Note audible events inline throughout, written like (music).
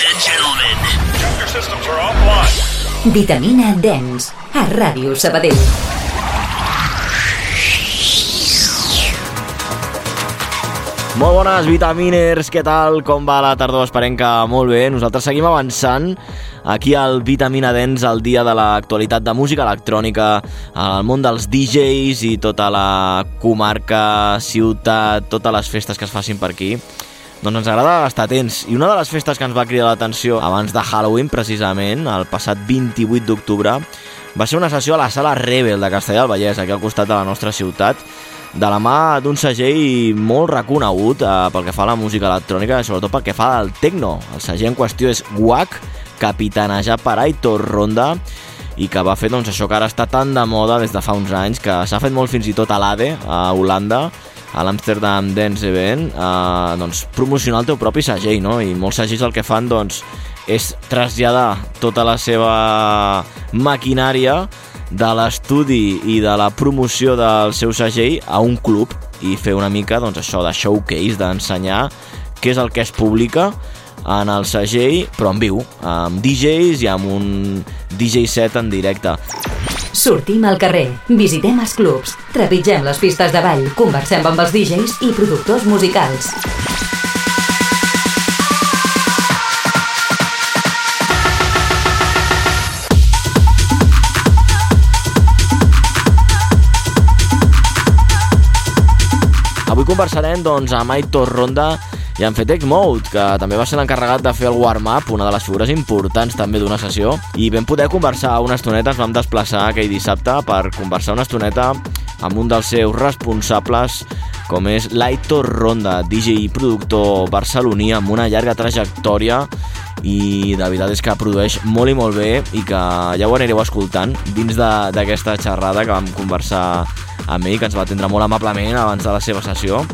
and gentlemen. Your systems are offline. Vitamina Dance, a Ràdio Sabadell. Molt bones, vitaminers, què tal? Com va la tardor? Esperem que molt bé. Nosaltres seguim avançant aquí al Vitamina Dents, el dia de l'actualitat de música electrònica, al món dels DJs i tota la comarca, ciutat, totes les festes que es facin per aquí. Doncs ens agrada estar atents. I una de les festes que ens va cridar l'atenció abans de Halloween, precisament, el passat 28 d'octubre, va ser una sessió a la Sala Rebel de Castellà del Vallès, aquí al costat de la nostra ciutat, de la mà d'un segell molt reconegut eh, pel que fa a la música electrònica i sobretot pel que fa al techno. El segell en qüestió és WAC, capitanejat per Aitor Ronda, i que va fer doncs, això que ara està tan de moda des de fa uns anys, que s'ha fet molt fins i tot a l'ADE, a Holanda, a l'Amsterdam Dance Event, eh, doncs, promocionar el teu propi segell, no? I molts segells el que fan doncs, és traslladar tota la seva maquinària de l'estudi i de la promoció del seu segell a un club i fer una mica doncs, això de showcase, d'ensenyar què és el que es publica en el segell, però en viu, amb DJs i amb un DJ set en directe. Sortim al carrer, visitem els clubs, trepitgem les pistes de ball, conversem amb els DJs i productors musicals. Avui conversarem doncs, amb Aitor Ronda i amb Fetex Mode, que també va ser l'encarregat de fer el warm-up, una de les figures importants també d'una sessió, i vam poder conversar una estoneta, ens vam desplaçar aquell dissabte per conversar una estoneta amb un dels seus responsables, com és l'Aitor Ronda, DJ i productor barceloní amb una llarga trajectòria. I de veritat és que produeix molt i molt bé i que ja ho anireu escoltant dins d'aquesta xerrada que vam conversar amb ell, que ens va atendre molt amablement abans de la seva sessió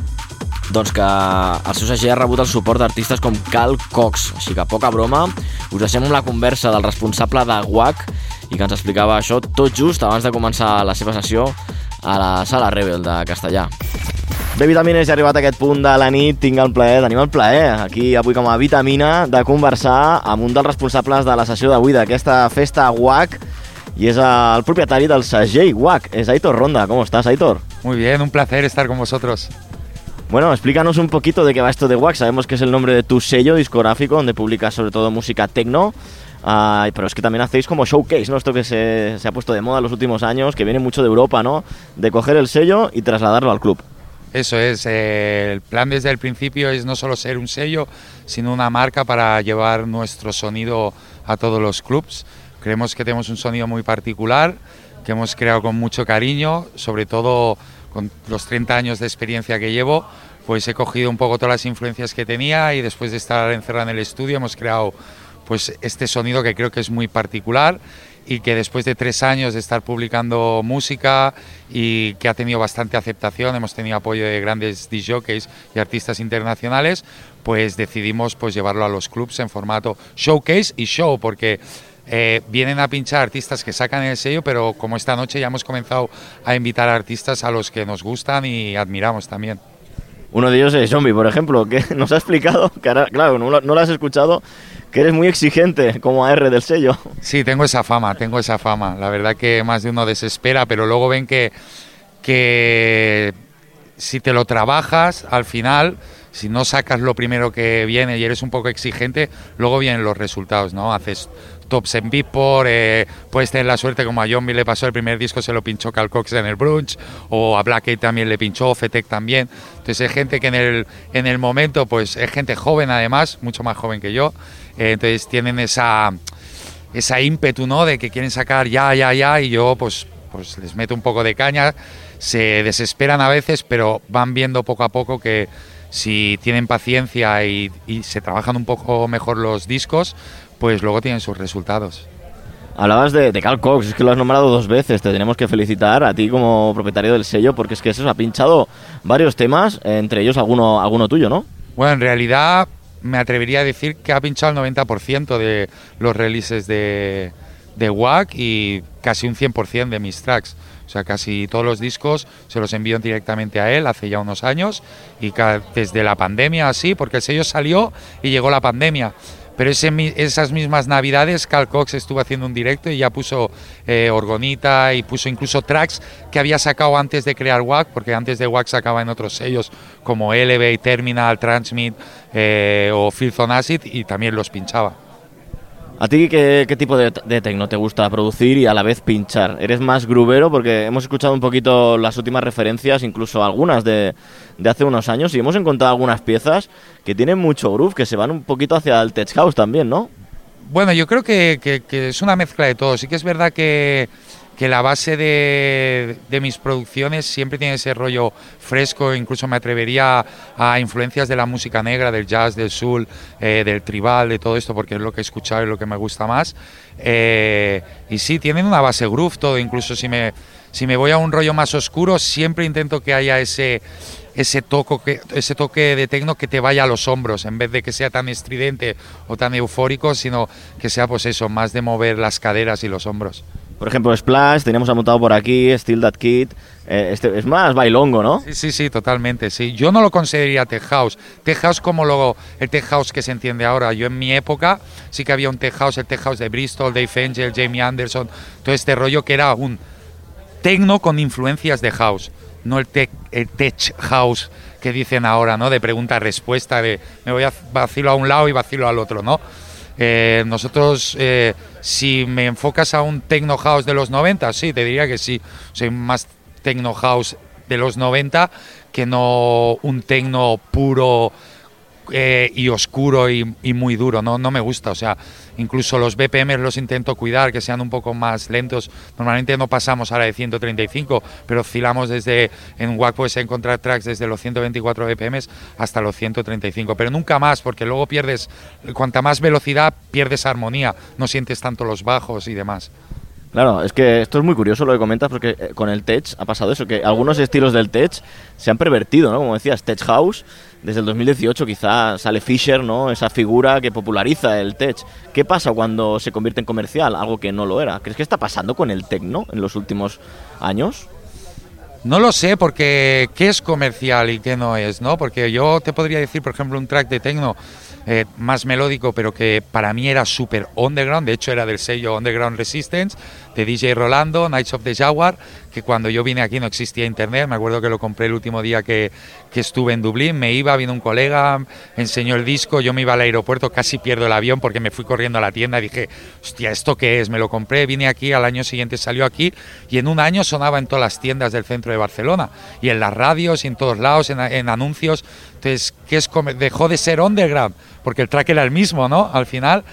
doncs que el seu segell ha rebut el suport d'artistes com Cal Cox, així que poca broma, us deixem amb la conversa del responsable de WAC i que ens explicava això tot just abans de començar la seva sessió a la Sala Rebel de Castellà. Bé, Vitamines, ja ha arribat a aquest punt de la nit, tinc el plaer, tenim el plaer, aquí avui com a Vitamina, de conversar amb un dels responsables de la sessió d'avui d'aquesta festa WAC, i és el propietari del segell WAC, és Aitor Ronda. ¿Cómo estás, Aitor? Muy bien, un placer estar con vosotros. Bueno, explícanos un poquito de qué va esto de WAC. Sabemos que es el nombre de tu sello discográfico, donde publicas sobre todo música techno. Ah, pero es que también hacéis como showcase, ¿no? Esto que se, se ha puesto de moda en los últimos años, que viene mucho de Europa, ¿no? De coger el sello y trasladarlo al club. Eso es, eh, el plan desde el principio es no solo ser un sello, sino una marca para llevar nuestro sonido a todos los clubs. Creemos que tenemos un sonido muy particular, que hemos creado con mucho cariño, sobre todo con los 30 años de experiencia que llevo, pues he cogido un poco todas las influencias que tenía y después de estar encerrado en el estudio hemos creado pues este sonido que creo que es muy particular y que después de tres años de estar publicando música y que ha tenido bastante aceptación, hemos tenido apoyo de grandes DJs y artistas internacionales, pues decidimos pues llevarlo a los clubs en formato showcase y show, porque eh, vienen a pinchar artistas que sacan el sello, pero como esta noche ya hemos comenzado a invitar a artistas a los que nos gustan y admiramos también. Uno de ellos es Zombie, por ejemplo, que (laughs) nos ha explicado, que ahora, claro, no lo, no lo has escuchado, que eres muy exigente como AR del sello. Sí, tengo esa fama, tengo esa fama. La verdad que más de uno desespera, pero luego ven que, que si te lo trabajas, al final, si no sacas lo primero que viene y eres un poco exigente, luego vienen los resultados, ¿no? Haces tops en Beatport, eh, puedes tener la suerte como a John le pasó el primer disco, se lo pinchó Cal Cox en el brunch, o a Black Eyed también le pinchó, Fetec también. Entonces es gente que en el, en el momento, pues es gente joven además, mucho más joven que yo, eh, entonces tienen esa, esa ímpetu, ¿no? De que quieren sacar ya, ya, ya, y yo pues, pues les meto un poco de caña, se desesperan a veces, pero van viendo poco a poco que si tienen paciencia y, y se trabajan un poco mejor los discos, pues luego tienen sus resultados. Hablabas de, de Cal Cox, es que lo has nombrado dos veces, te tenemos que felicitar a ti como propietario del sello, porque es que eso ha pinchado varios temas, entre ellos alguno, alguno tuyo, ¿no? Bueno, en realidad me atrevería a decir que ha pinchado el 90% de los releases de, de WAC y casi un 100% de mis tracks. O sea, casi todos los discos se los envío directamente a él hace ya unos años y desde la pandemia así, porque el sello salió y llegó la pandemia. Pero ese, esas mismas navidades, Cal Cox estuvo haciendo un directo y ya puso eh, Orgonita y puso incluso tracks que había sacado antes de crear WAC, porque antes de WAC sacaba en otros sellos como Elevate, Terminal, Transmit eh, o Filth Acid y también los pinchaba. ¿A ti qué, tipo de, de te gusta producir y a la vez pinchar? ¿Eres más grubero? Porque hemos escuchado un poquito las últimas referencias, incluso algunas de, de hace unos años, y hemos encontrado algunas piezas que tienen mucho groove, que se van un poquito hacia el tech house también, ¿no? Bueno, yo creo que, que es una mezcla de todo. Sí que es verdad que que la base de, mis producciones siempre tiene ese rollo fresco, incluso me atrevería a, influencias de la música negra, del jazz, del soul, eh, del tribal, de todo esto, porque es lo que he escuchado y lo que me gusta más. Eh, y sí, tienen una base groove todo, incluso si me, si me voy a un rollo más oscuro, siempre intento que haya ese ese, toque, ese toque de tecno que te vaya a los hombros, en vez de que sea tan estridente o tan eufórico, sino que sea pues eso, más de mover las caderas y los hombros. Por ejemplo, Splash, teníamos amontado por aquí, Still That Kid. Eh, este, es más bailongo, ¿no? Sí, sí, sí, totalmente, sí. Yo no lo consideraría tech house. Tech house como lo, el tech house que se entiende ahora. Yo en mi época sí que había un tech house, el tech house de Bristol, Dave Angel, Jamie Anderson, todo este rollo que era un tecno con influencias de house, no el tech, tech house que dicen ahora, ¿no? De pregunta-respuesta, de me voy a vacilo a un lado y vacilo al otro, ¿no? Eh, nosotros, eh, si me enfocas a un techno house de los 90, sí, te diría que sí. Soy más techno house de los 90 que no un techno puro eh, y oscuro y, muy duro, ¿no? no me gusta, o sea, incluso los BPM los intento cuidar, que sean un poco más lentos, normalmente no pasamos ahora de 135, pero oscilamos desde, en WAC puedes encontrar tracks desde los 124 BPM hasta los 135, pero nunca más, porque luego pierdes, cuanta más velocidad, pierdes armonía, no sientes tanto los bajos y demás. Claro, es que esto es muy curioso lo que comentas porque eh, con el tech ha pasado eso, que algunos estilos del tech se han pervertido, ¿no? Como decías, tech house, desde el 2018 quizá sale Fisher, ¿no? Esa figura que populariza el tech. ¿Qué pasa cuando se convierte en comercial? Algo que no lo era. ¿Crees que está pasando con el techno en los últimos años? No lo sé, porque qué es comercial y qué no es, ¿no? Porque yo te podría decir, por ejemplo, un track de techno eh, más melódico, pero que para mí era súper underground, de hecho era del sello Underground Resistance, de DJ Rolando, Nights of the Jaguar, que cuando yo vine aquí no existía internet, me acuerdo que lo compré el último día que, que estuve en Dublín, me iba, vino un colega, enseñó el disco, yo me iba al aeropuerto, casi pierdo el avión porque me fui corriendo a la tienda. Dije, hostia, ¿esto qué es? Me lo compré, vine aquí, al año siguiente salió aquí y en un año sonaba en todas las tiendas del centro de Barcelona y en las radios y en todos lados, en, anuncios, entonces, ¿qué es dejó de ser underground, porque el track era el mismo, ¿no? Al final,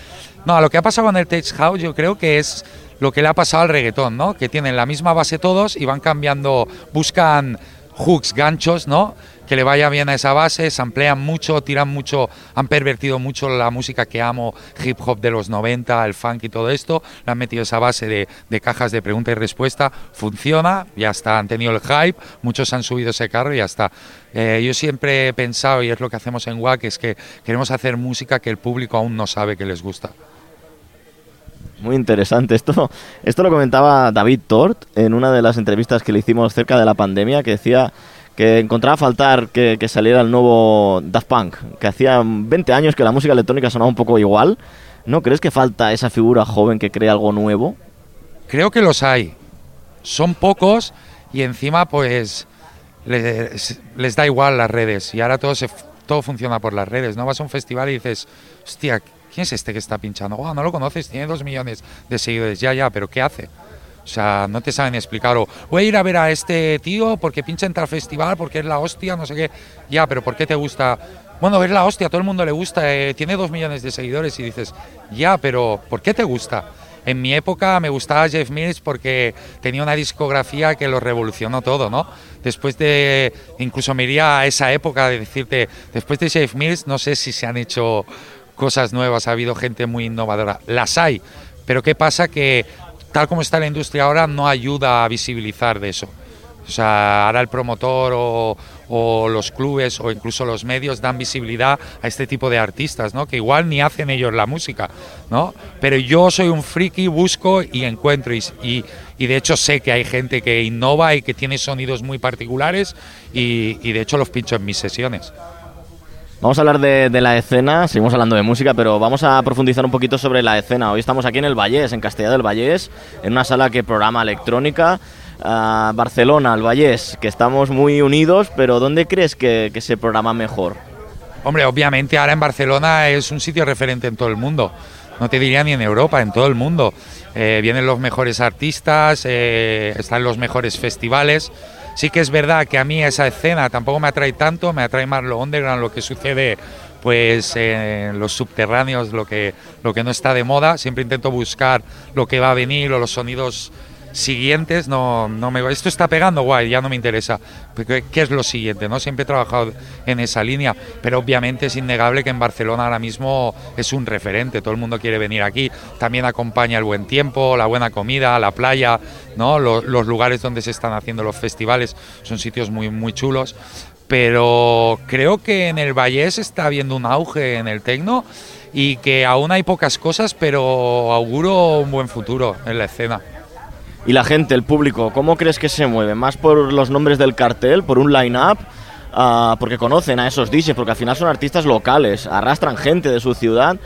no, lo que ha pasado con el Tech House yo creo que es lo que le ha pasado al reggaetón, ¿no? Que tienen la misma base todos y van cambiando, buscan hooks, ganchos, ¿no? Que le vaya bien a esa base, se amplían mucho, tiran mucho, han pervertido mucho la música que amo, hip hop de los 90, el funk y todo esto, le han metido esa base de, cajas de pregunta y respuesta, funciona, ya está, han tenido el hype, muchos han subido ese carro y ya está. Eh, yo siempre he pensado, y es lo que hacemos en WAC, es que queremos hacer música que el público aún no sabe que les gusta. Muy interesante. Esto, esto lo comentaba David Tort en una de las entrevistas que le hicimos cerca de la pandemia, que decía que encontraba faltar que, saliera el nuevo Daft Punk, que hacía 20 años que la música electrónica sonaba un poco igual. ¿No crees que falta esa figura joven que cree algo nuevo? Creo que los hay. Son pocos y encima pues les, les da igual las redes y ahora todo, se, todo funciona por las redes. No vas a un festival y dices, hostia, ¿quién es este que está pinchando? No lo conoces, tiene dos millones de seguidores. Ya, ya, pero ¿qué hace? O sea, no te saben explicar. O voy a ir a ver a este tío porque pincha en tal festival, porque es la hostia, no sé qué. Ya, pero ¿por qué te gusta? Bueno, es la hostia, todo el mundo le gusta, eh, tiene dos millones de seguidores y dices, ya, pero ¿por qué te gusta? En mi época me gustaba Jeff Mills porque tenía una discografía que lo revolucionó todo, ¿no? Después de, incluso me iría a esa época de decirte, después de Jeff Mills, no sé si se han hecho cosas nuevas, ha habido gente muy innovadora. Las hay, pero ¿qué pasa? Que tal como está la industria ahora no ayuda a visibilizar de eso. O sea, ahora el promotor o, los clubes o incluso los medios dan visibilidad a este tipo de artistas, ¿no? Que igual ni hacen ellos la música, ¿no? Pero yo soy un friki, busco y encuentro y, y, de hecho sé que hay gente que innova y que tiene sonidos muy particulares y, y de hecho los pincho en mis sesiones. Vamos a hablar de, de, la escena, seguimos hablando de música, pero vamos a profundizar un poquito sobre la escena. Hoy estamos aquí en el Vallés, en Castellá del Vallés, en una sala que programa electrónica. Uh, Barcelona, el Vallés, que estamos muy unidos, pero ¿dónde crees que, que se programa mejor? Hombre, obviamente ahora en Barcelona es un sitio referente en todo el mundo. No te diría ni en Europa, en todo el mundo. Eh, vienen los mejores artistas, eh, están los mejores festivales. Sí que es verdad que a mí esa escena tampoco me atrae tanto, me atrae más lo underground, lo que sucede pues en los subterráneos, lo que, lo que no está de moda. Siempre intento buscar lo que va a venir o los sonidos siguientes no, no me esto está pegando guay ya no me interesa. ¿Qué, qué es lo siguiente no siempre he trabajado en esa línea pero obviamente es innegable que en Barcelona ahora mismo es un referente todo el mundo quiere venir aquí. También acompaña el buen tiempo la buena comida la playa no los, los lugares donde se están haciendo los festivales son sitios muy muy chulos. Pero creo que en el Vallés está habiendo un auge en el tecno y que aún hay pocas cosas pero auguro un buen futuro en la escena y la gente, el público, ¿cómo crees que se mueve? ¿Más por los nombres del cartel, por un line-up? Uh, porque conocen a esos DJs, porque al final son artistas locales, arrastran gente de su ciudad,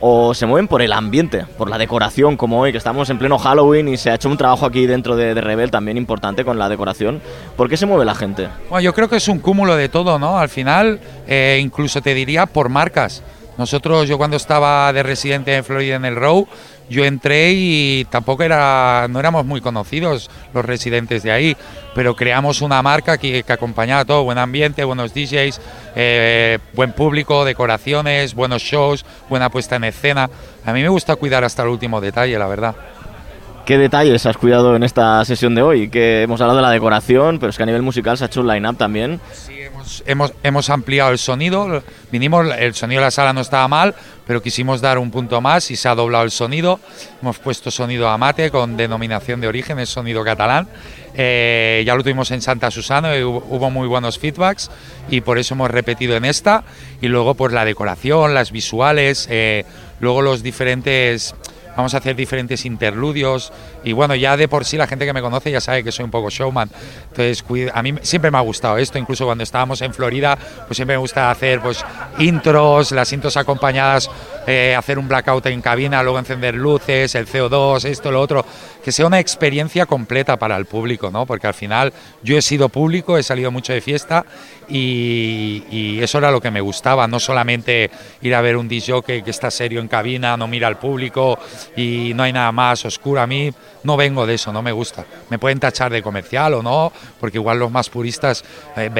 o se mueven por el ambiente, por la decoración, como hoy, que estamos en pleno Halloween y se ha hecho un trabajo aquí dentro de, de Rebel también importante con la decoración. ¿Por qué se mueve la gente? Bueno, yo creo que es un cúmulo de todo, ¿no? Al final, eh, incluso te diría por marcas. Nosotros, yo cuando estaba de residente en Florida en el Row, yo entré y tampoco era, no éramos muy conocidos los residentes de ahí, pero creamos una marca que, que acompañaba todo, buen ambiente, buenos DJs, eh, buen público, decoraciones, buenos shows, buena puesta en escena. A mí me gusta cuidar hasta el último detalle, la verdad. ¿Qué detalles has cuidado en esta sesión de hoy? Que hemos hablado de la decoración, pero es que a nivel musical se ha hecho un line-up también. Sí, hemos, ampliado el sonido. Vinimos, el sonido de la sala no estaba mal, pero quisimos dar un punto más y se ha doblado el sonido. Hemos puesto sonido amate con denominación de origen, es sonido catalán. Eh, ya lo tuvimos en Santa Susana y hubo, hubo, muy buenos feedbacks y por eso hemos repetido en esta. Y luego, pues la decoración, las visuales, eh, luego los diferentes vamos a hacer diferentes interludios y bueno, ya de por sí la gente que me conoce ya sabe que soy un poco showman. Entonces, a mí siempre me ha gustado esto, incluso cuando estábamos en Florida, pues siempre me gusta hacer pues intros, las intros acompañadas, eh, hacer un blackout en cabina, luego encender luces, el CO2, esto, lo otro, que sea una experiencia completa para el público, ¿no? Porque al final yo he sido público, he salido mucho de fiesta y, eso era lo que me gustaba, no solamente ir a ver un DJ que, que está serio en cabina, no mira al público, y no hay nada más oscuro. A mí no vengo de eso, no me gusta. Me pueden tachar de comercial o no, porque igual los más puristas, eh,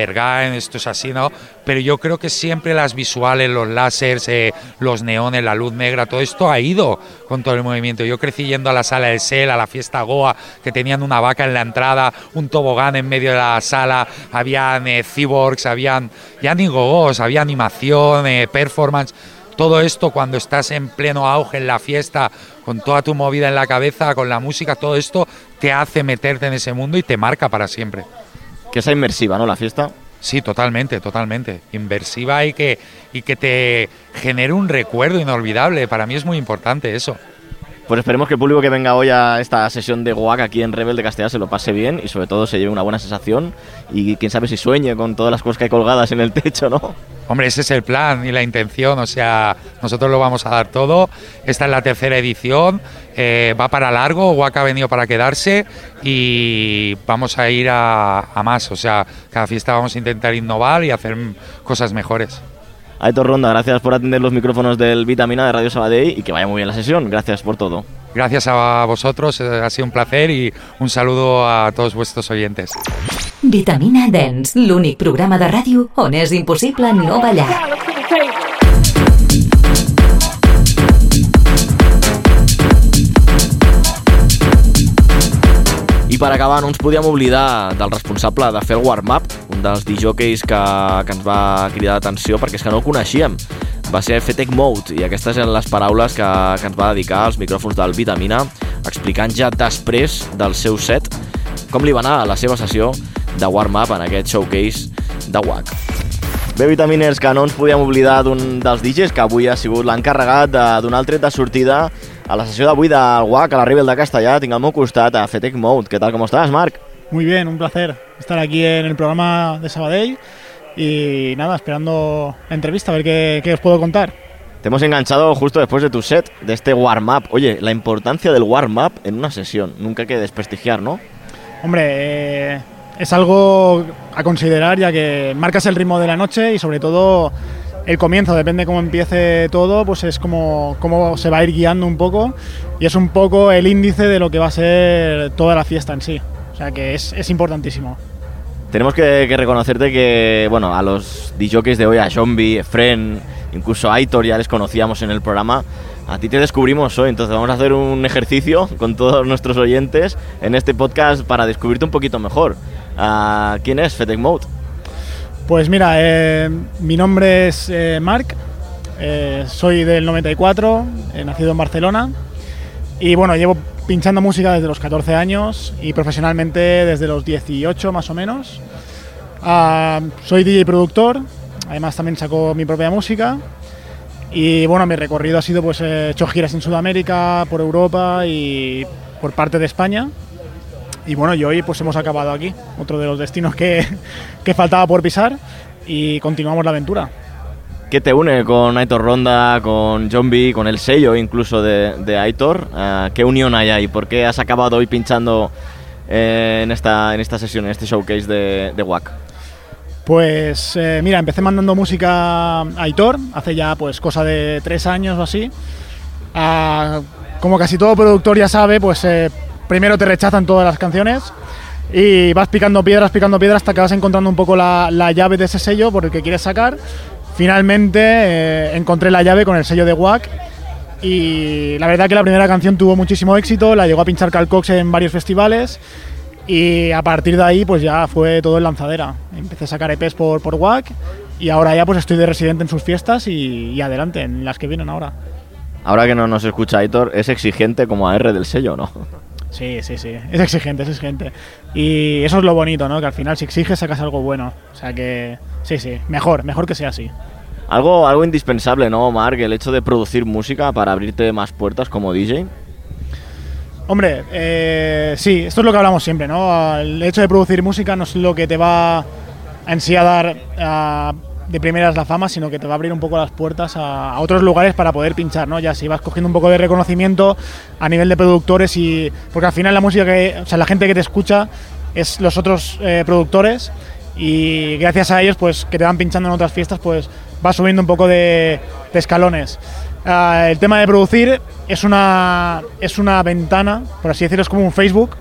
esto es así, ¿no? Pero yo creo que siempre las visuales, los láseres, eh, los neones, la luz negra, todo esto ha ido con todo el movimiento. Yo crecí yendo a la sala del SEL, a la fiesta Goa, que tenían una vaca en la entrada, un tobogán en medio de la sala, habían eh, cyborgs, habían ya ni gogos, había animación, eh, performance todo esto cuando estás en pleno auge en la fiesta, con toda tu movida en la cabeza, con la música, todo esto te hace meterte en ese mundo y te marca para siempre. Que sea inmersiva, ¿no? La fiesta. Sí, totalmente, totalmente. Inversiva y que, y que te genere un recuerdo inolvidable. Para mí es muy importante eso. Pues esperemos que el público que venga hoy a esta sesión de Guac aquí en Rebel de Castellá se lo pase bien y sobre todo se lleve una buena sensación y quién sabe si sueñe con todas las cosas que hay colgadas en el techo, ¿no? Hombre, ese es el plan y la intención, o sea, nosotros lo vamos a dar todo. Esta es la tercera edición, eh, va para largo, Guac ha venido para quedarse y vamos a ir a, a más, o sea, cada fiesta vamos a intentar innovar y hacer cosas mejores. Aitor Ronda, gracias por atender los micrófonos del Vitamina de Radio Sabadell y que vaya muy bien la sesión. Gracias por todo. Gracias a vosotros, ha sido un placer y un saludo a todos vuestros oyentes. Vitamina Dance, l'únic programa de ràdio on és impossible no ballar. I per acabar, no ens podíem oblidar del responsable de fer el warm-up, un dels DJs que, que ens va cridar l'atenció perquè és que no el coneixíem. Va ser Fetec Mode i aquestes eren les paraules que, que ens va dedicar als micròfons del Vitamina, explicant ja després del seu set com li va anar a la seva sessió de warm-up en aquest showcase de WAC. Bé, vitaminers, que no ens podíem oblidar d'un dels DJs que avui ha sigut l'encarregat de donar el tret de sortida a la sessió d'avui del WAC a la Rebel de Castellà. Tinc al meu costat a Fetec Mode. ¿Qué tal, cómo estás, Marc? Muy bien, un placer estar aquí en el programa de Sabadell Y nada, esperando la entrevista, a ver qué, qué os puedo contar. Te hemos enganchado justo después de tu set, de este warm-up. Oye, la importancia del warm-up en una sesión, nunca hay que desprestigiar, ¿no? Hombre, eh, es algo a considerar ya que marcas el ritmo de la noche y sobre todo el comienzo, depende cómo empiece todo, pues es como, como se va a ir guiando un poco y es un poco el índice de lo que va a ser toda la fiesta en sí. O sea que es, es importantísimo. Tenemos que, reconocerte que, bueno, a los DJs de hoy, a Zombie, Fren, incluso a Aitor ya les conocíamos en el programa. A ti te descubrimos hoy, entonces vamos a hacer un ejercicio (laughs) con todos nuestros oyentes en este podcast para descubrirte un poquito mejor. Ah, ¿Quién es Fetec Mode? Pues mira, eh, mi nombre es eh, Marc, eh, soy del 94, he nacido en Barcelona y bueno, llevo pinchando música desde los 14 años y profesionalmente desde los 18 más o menos. Ah, soy DJ productor, además también saco mi propia música y bueno, mi recorrido ha sido pues he hecho giras en Sudamérica, por Europa y por parte de España. Y bueno, y hoy pues hemos acabado aquí, otro de los destinos que, (laughs) que faltaba por pisar y continuamos la aventura. ¿Qué te une con Aitor Ronda, con John B, con el sello incluso de, Aitor? Ah, ¿Qué unión hay ahí? ¿Por qué has acabado hoy pinchando eh, en, esta, en esta sesión, en este showcase de, de WAC? Pues eh, mira, empecé mandando música a Aitor hace ya pues cosa de tres años o así. Ah, como casi todo productor ya sabe, pues eh, primero te rechazan todas las canciones y vas picando piedras, picando piedras hasta que vas encontrando un poco la, la llave de ese sello por el que quieres sacar. Finalmente eh, encontré la llave con el sello de WAC y la verdad que la primera canción tuvo muchísimo éxito, la llegó a pinchar Cal Cox en varios festivales y a partir de ahí pues ya fue todo en lanzadera. Empecé a sacar EPs por, por WAC y ahora ya pues estoy de residente en sus fiestas y, y adelante, en las que vienen ahora. Ahora que no nos escucha Aitor, es exigente como AR del sello, ¿no? Sí, sí, sí. Es exigente, es exigente. Y eso es lo bonito, ¿no? Que al final si exiges sacas algo bueno. O sea que sí, sí. Mejor, mejor que sea así. Algo, algo indispensable, ¿no, Mark? El hecho de producir música para abrirte más puertas como DJ. Hombre, eh, sí, esto es lo que hablamos siempre, ¿no? El hecho de producir música no es lo que te va en sí a dar a- de primeras la fama, sino que te va a abrir un poco las puertas a, otros lugares para poder pinchar, ¿no? Ya si vas cogiendo un poco de reconocimiento a nivel de productores y porque al final la música que, o sea, la gente que te escucha es los otros eh, productores y gracias a ellos, pues que te van pinchando en otras fiestas, pues vas subiendo un poco de, de escalones. Ah, el tema de producir es una, es una ventana, por así decirlo, es como un Facebook,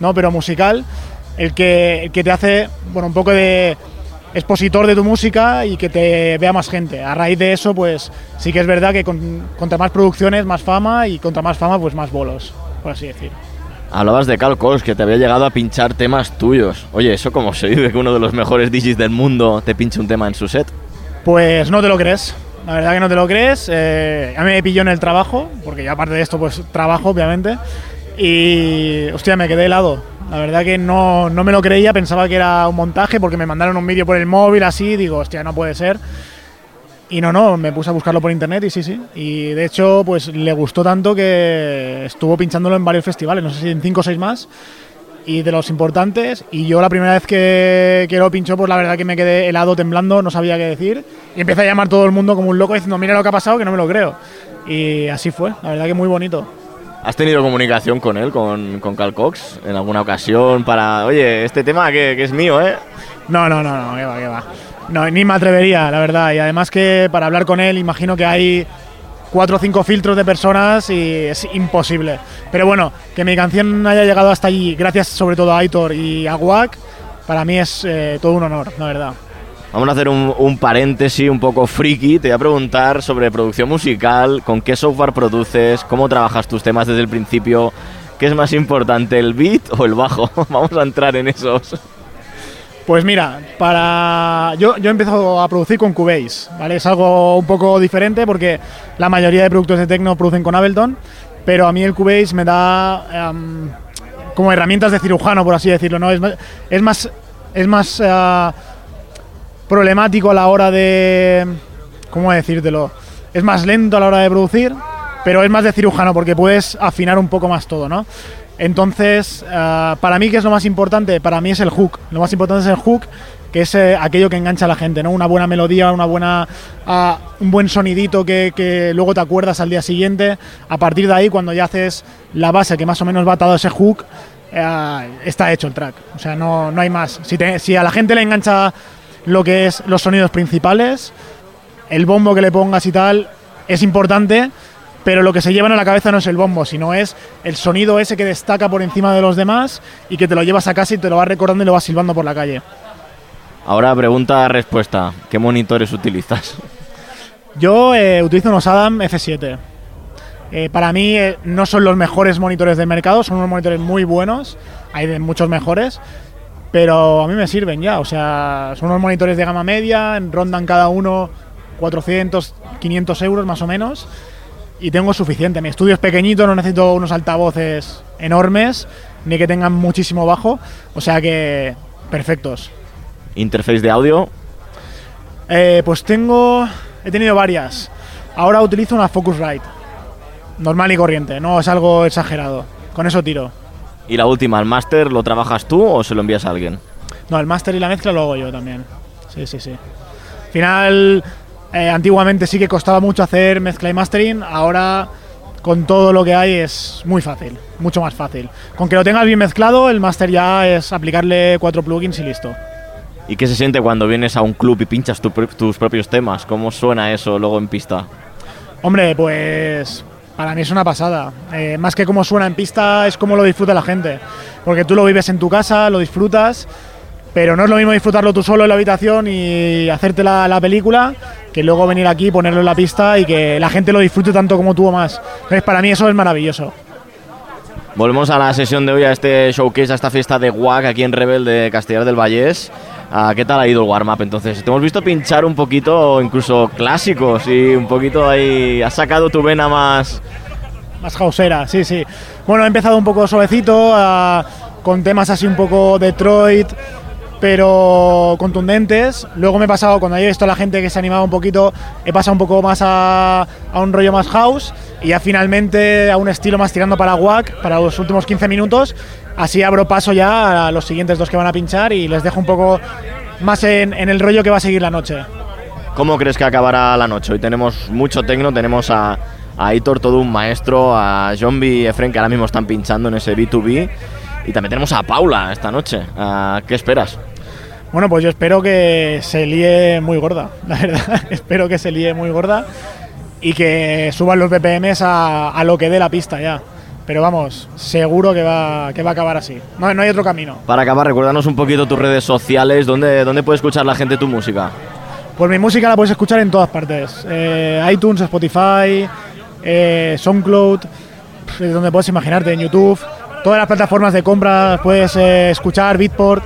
¿no? pero musical, el que, el que te hace bueno, un poco de expositor de tu música y que te vea más gente. A raíz de eso, pues sí que es verdad que con, contra más producciones, más fama y contra más fama, pues más bolos, por así decir. Hablabas de Cal Cox, que te había llegado a pinchar temas tuyos. Oye, ¿eso cómo se vive que uno de los mejores DJs del mundo te pinche un tema en su set? Pues no te lo crees. La verdad que no te lo crees. Eh, a mí me pilló en el trabajo, porque yo aparte de esto, pues trabajo, obviamente. Y, hostia, me quedé helado. La verdad que no, no me lo creía, pensaba que era un montaje, porque me mandaron un vídeo por el móvil así, digo, hostia, no puede ser. Y no, no, me puse a buscarlo por internet y sí, sí. Y de hecho, pues le gustó tanto que estuvo pinchándolo en varios festivales, no sé si en cinco o seis más. Y de los importantes. Y yo la primera vez que, que lo pinchó, pues la verdad que me quedé helado, temblando, no sabía qué decir. Y empecé a llamar todo el mundo como un loco diciendo, mira lo que ha pasado, que no me lo creo. Y así fue, la verdad que muy bonito. ¿Has tenido comunicación con él, con, con Cal Cox, en alguna ocasión para, oye, este tema que, que es mío, ¿eh? No, no, no, no, que va, que va. No, ni me atrevería, la verdad. Y además que para hablar con él, imagino que hay cuatro o cinco filtros de personas y es imposible. Pero bueno, que mi canción haya llegado hasta allí, gracias sobre todo a Aitor y a Wack, para mí es eh, todo un honor, la verdad. Vamos a hacer un, paréntesis un poco friki. Te voy a preguntar sobre producción musical, con qué software produces, cómo trabajas tus temas desde el principio, qué es más importante, el beat o el bajo. (laughs) Vamos a entrar en esos. Pues mira, para yo, yo empiezo a producir con Cubase, ¿vale? Es algo un poco diferente porque la mayoría de productos de techno producen con Ableton, pero a mí el Cubase me da em, como herramientas de cirujano, por así decirlo, ¿no? Es más, es más, es más eh, problemático a la hora de... ¿Cómo decírtelo? Es más lento a la hora de producir, pero es más de cirujano porque puedes afinar un poco más todo, ¿no? Entonces, eh, para mí, ¿qué es lo más importante? Para mí es el hook. Lo más importante es el hook, que es eh, aquello que engancha a la gente, ¿no? Una buena melodía, una buena, ah, un buen sonidito que, que luego te acuerdas al día siguiente. A partir de ahí, cuando ya haces la base que más o menos va atado a ese hook, eh, está hecho el track. O sea, no, no hay más. Si, te- si a la gente le engancha lo que es los sonidos principales, el bombo que le pongas y tal es importante, pero lo que se llevan a la cabeza no es el bombo, sino es el sonido ese que destaca por encima de los demás y que te lo llevas a casa y te lo vas recordando y lo vas silbando por la calle. Ahora pregunta-respuesta. ¿Qué monitores utilizas? Yo eh, utilizo unos Adam F7. Eh, para mí eh, no son los mejores monitores del mercado, son unos monitores muy buenos, hay de muchos mejores, pero a mí me sirven ya. O sea, son unos monitores de gama media, rondan cada uno 400, 500 euros más o menos, y tengo suficiente. Mi estudio es pequeñito, no necesito unos altavoces enormes, ni que tengan muchísimo bajo, o sea que perfectos. Interface de audio. Eh, pues tengo. He tenido varias. Ahora utilizo una Focusrite. Normal y corriente, no es algo exagerado. Con eso tiro. Y la última, ¿el máster lo trabajas tú o se lo envías a alguien? No, el máster y la mezcla lo hago yo también. Sí, sí, sí. Al final, eh, antiguamente sí que costaba mucho hacer mezcla y mastering. Ahora, con todo lo que hay, es muy fácil. Mucho más fácil. Con que lo tengas bien mezclado, el máster ya es aplicarle cuatro plugins y listo. ¿Y qué se siente cuando vienes a un club y pinchas tu tus propios temas? ¿Cómo suena eso luego en pista? Hombre, pues para mí es una pasada. Eh, más que cómo suena en pista, es cómo lo disfruta la gente. Porque tú lo vives en tu casa, lo disfrutas, pero no es lo mismo disfrutarlo tú solo en la habitación y hacerte la, la película que luego venir aquí, ponerlo en la pista y que la gente lo disfrute tanto como tú o más. Entonces, para mí eso es maravilloso. Volvemos a la sesión de hoy, a este showcase, a esta fiesta de WAC aquí en Rebel de Castellar del Vallés. Ah, ¿Qué tal ha ido el warm-up entonces? Te hemos visto pinchar un poquito, incluso clásicos, y un poquito ahí. Has sacado tu vena más. Más hausera, sí, sí. Bueno, he empezado un poco suavecito, ah, con temas así un poco Detroit, pero contundentes. Luego me he pasado, cuando he visto a la gente que se animaba un poquito, he pasado un poco más a, a un rollo más house y ya finalmente a un estilo más tirando para WAC para los últimos 15 minutos. Así abro paso ya a los siguientes dos que van a pinchar y les dejo un poco más en, en el rollo que va a seguir la noche. ¿Cómo crees que acabará la noche? Hoy tenemos mucho tecno, tenemos a, a Aitor, todo un maestro, a Zombie y Efren, que ahora mismo están pinchando en ese B2B. Y también tenemos a Paula esta noche. Ah, ¿Qué esperas? Bueno, pues yo espero que se líe muy gorda, (laughs) la verdad. espero que se líe muy gorda y que suban los BPMs a, a lo que dé la pista ya. Pero vamos, seguro que va, que va a acabar así. No, no hay otro camino. Para acabar, recuérdanos un poquito tus redes sociales, ¿dónde, dónde puede escuchar la gente tu música? Pues mi música la puedes escuchar en todas partes. Eh, iTunes, Spotify, eh, SoundCloud, donde puedes imaginarte, en YouTube. Todas las plataformas de compra puedes eh, escuchar, Beatport.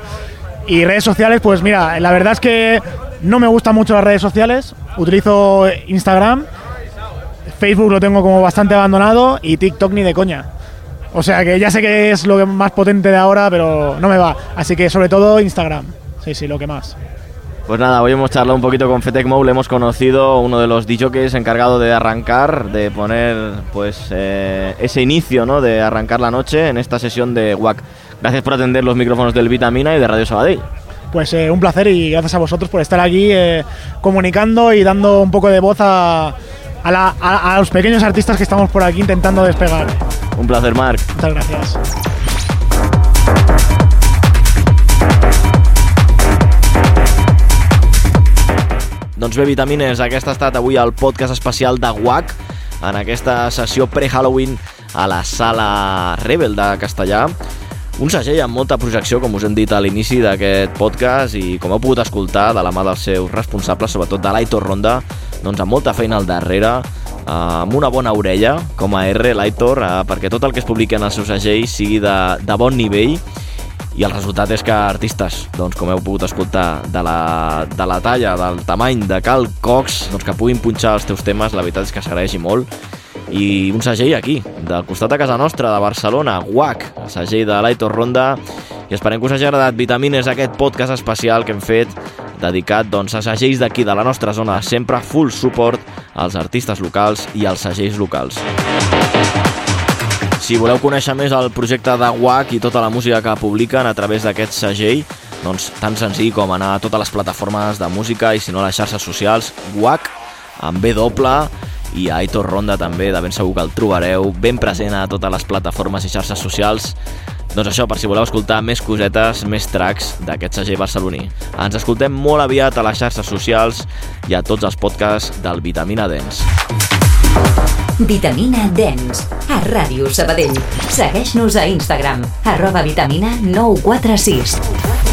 Y redes sociales, pues mira, la verdad es que no me gustan mucho las redes sociales. Utilizo Instagram, Facebook lo tengo como bastante abandonado y TikTok ni de coña. O sea que ya sé que es lo que más potente de ahora, pero no me va. Así que sobre todo Instagram. Sí, sí, lo que más. Pues nada, hoy hemos charlado un poquito con Fetec Mou, le hemos conocido uno de los DJs encargado de arrancar, de poner pues eh, ese inicio, ¿no? De arrancar la noche en esta sesión de WAC. Gracias por atender los micrófonos del Vitamina y de Radio Sabadell. Pues eh, un placer y gracias a vosotros por estar aquí eh, comunicando y dando un poco de voz a, a la- a- a los pequeños artistas que estamos por aquí intentando despegar. Un placer, Marc. Muchas gracias. Doncs bé, Vitamines, aquest ha estat avui el podcast especial de WAC en aquesta sessió pre-Halloween a la sala Rebel de Castellà. Un segell amb molta projecció, com us hem dit a l'inici d'aquest podcast i com heu pogut escoltar de la mà dels seus responsables, sobretot de l'Aitor Ronda, doncs amb molta feina al darrere, amb una bona orella, com a R, l'Aitor, eh, perquè tot el que es publiqui en el seu segell sigui de, de bon nivell i el resultat és que artistes, doncs, com heu pogut escoltar, de la, de la talla, del tamany de Cal Cox, doncs, que puguin punxar els teus temes, la veritat és que s'agraeixi molt. I un segell aquí, del costat de casa nostra, de Barcelona, WAC, el segell de l'Aitor Ronda, i esperem que us hagi agradat Vitamines, aquest podcast especial que hem fet dedicat doncs, a segells d'aquí, de la nostra zona, sempre full support als artistes locals i als segells locals. Si voleu conèixer més el projecte de WAC i tota la música que publiquen a través d'aquest segell, doncs, tan senzill com anar a totes les plataformes de música i si no a les xarxes socials, WAC, amb B doble, i a Aitor Ronda també, de ben segur que el trobareu ben present a totes les plataformes i xarxes socials. Doncs això, per si voleu escoltar més cosetes, més tracks d'aquest segell barceloní. Ens escoltem molt aviat a les xarxes socials i a tots els podcasts del Vitamina Dance. Vitamina Dance, a Ràdio Sabadell. Segueix-nos a Instagram, arroba vitamina 946.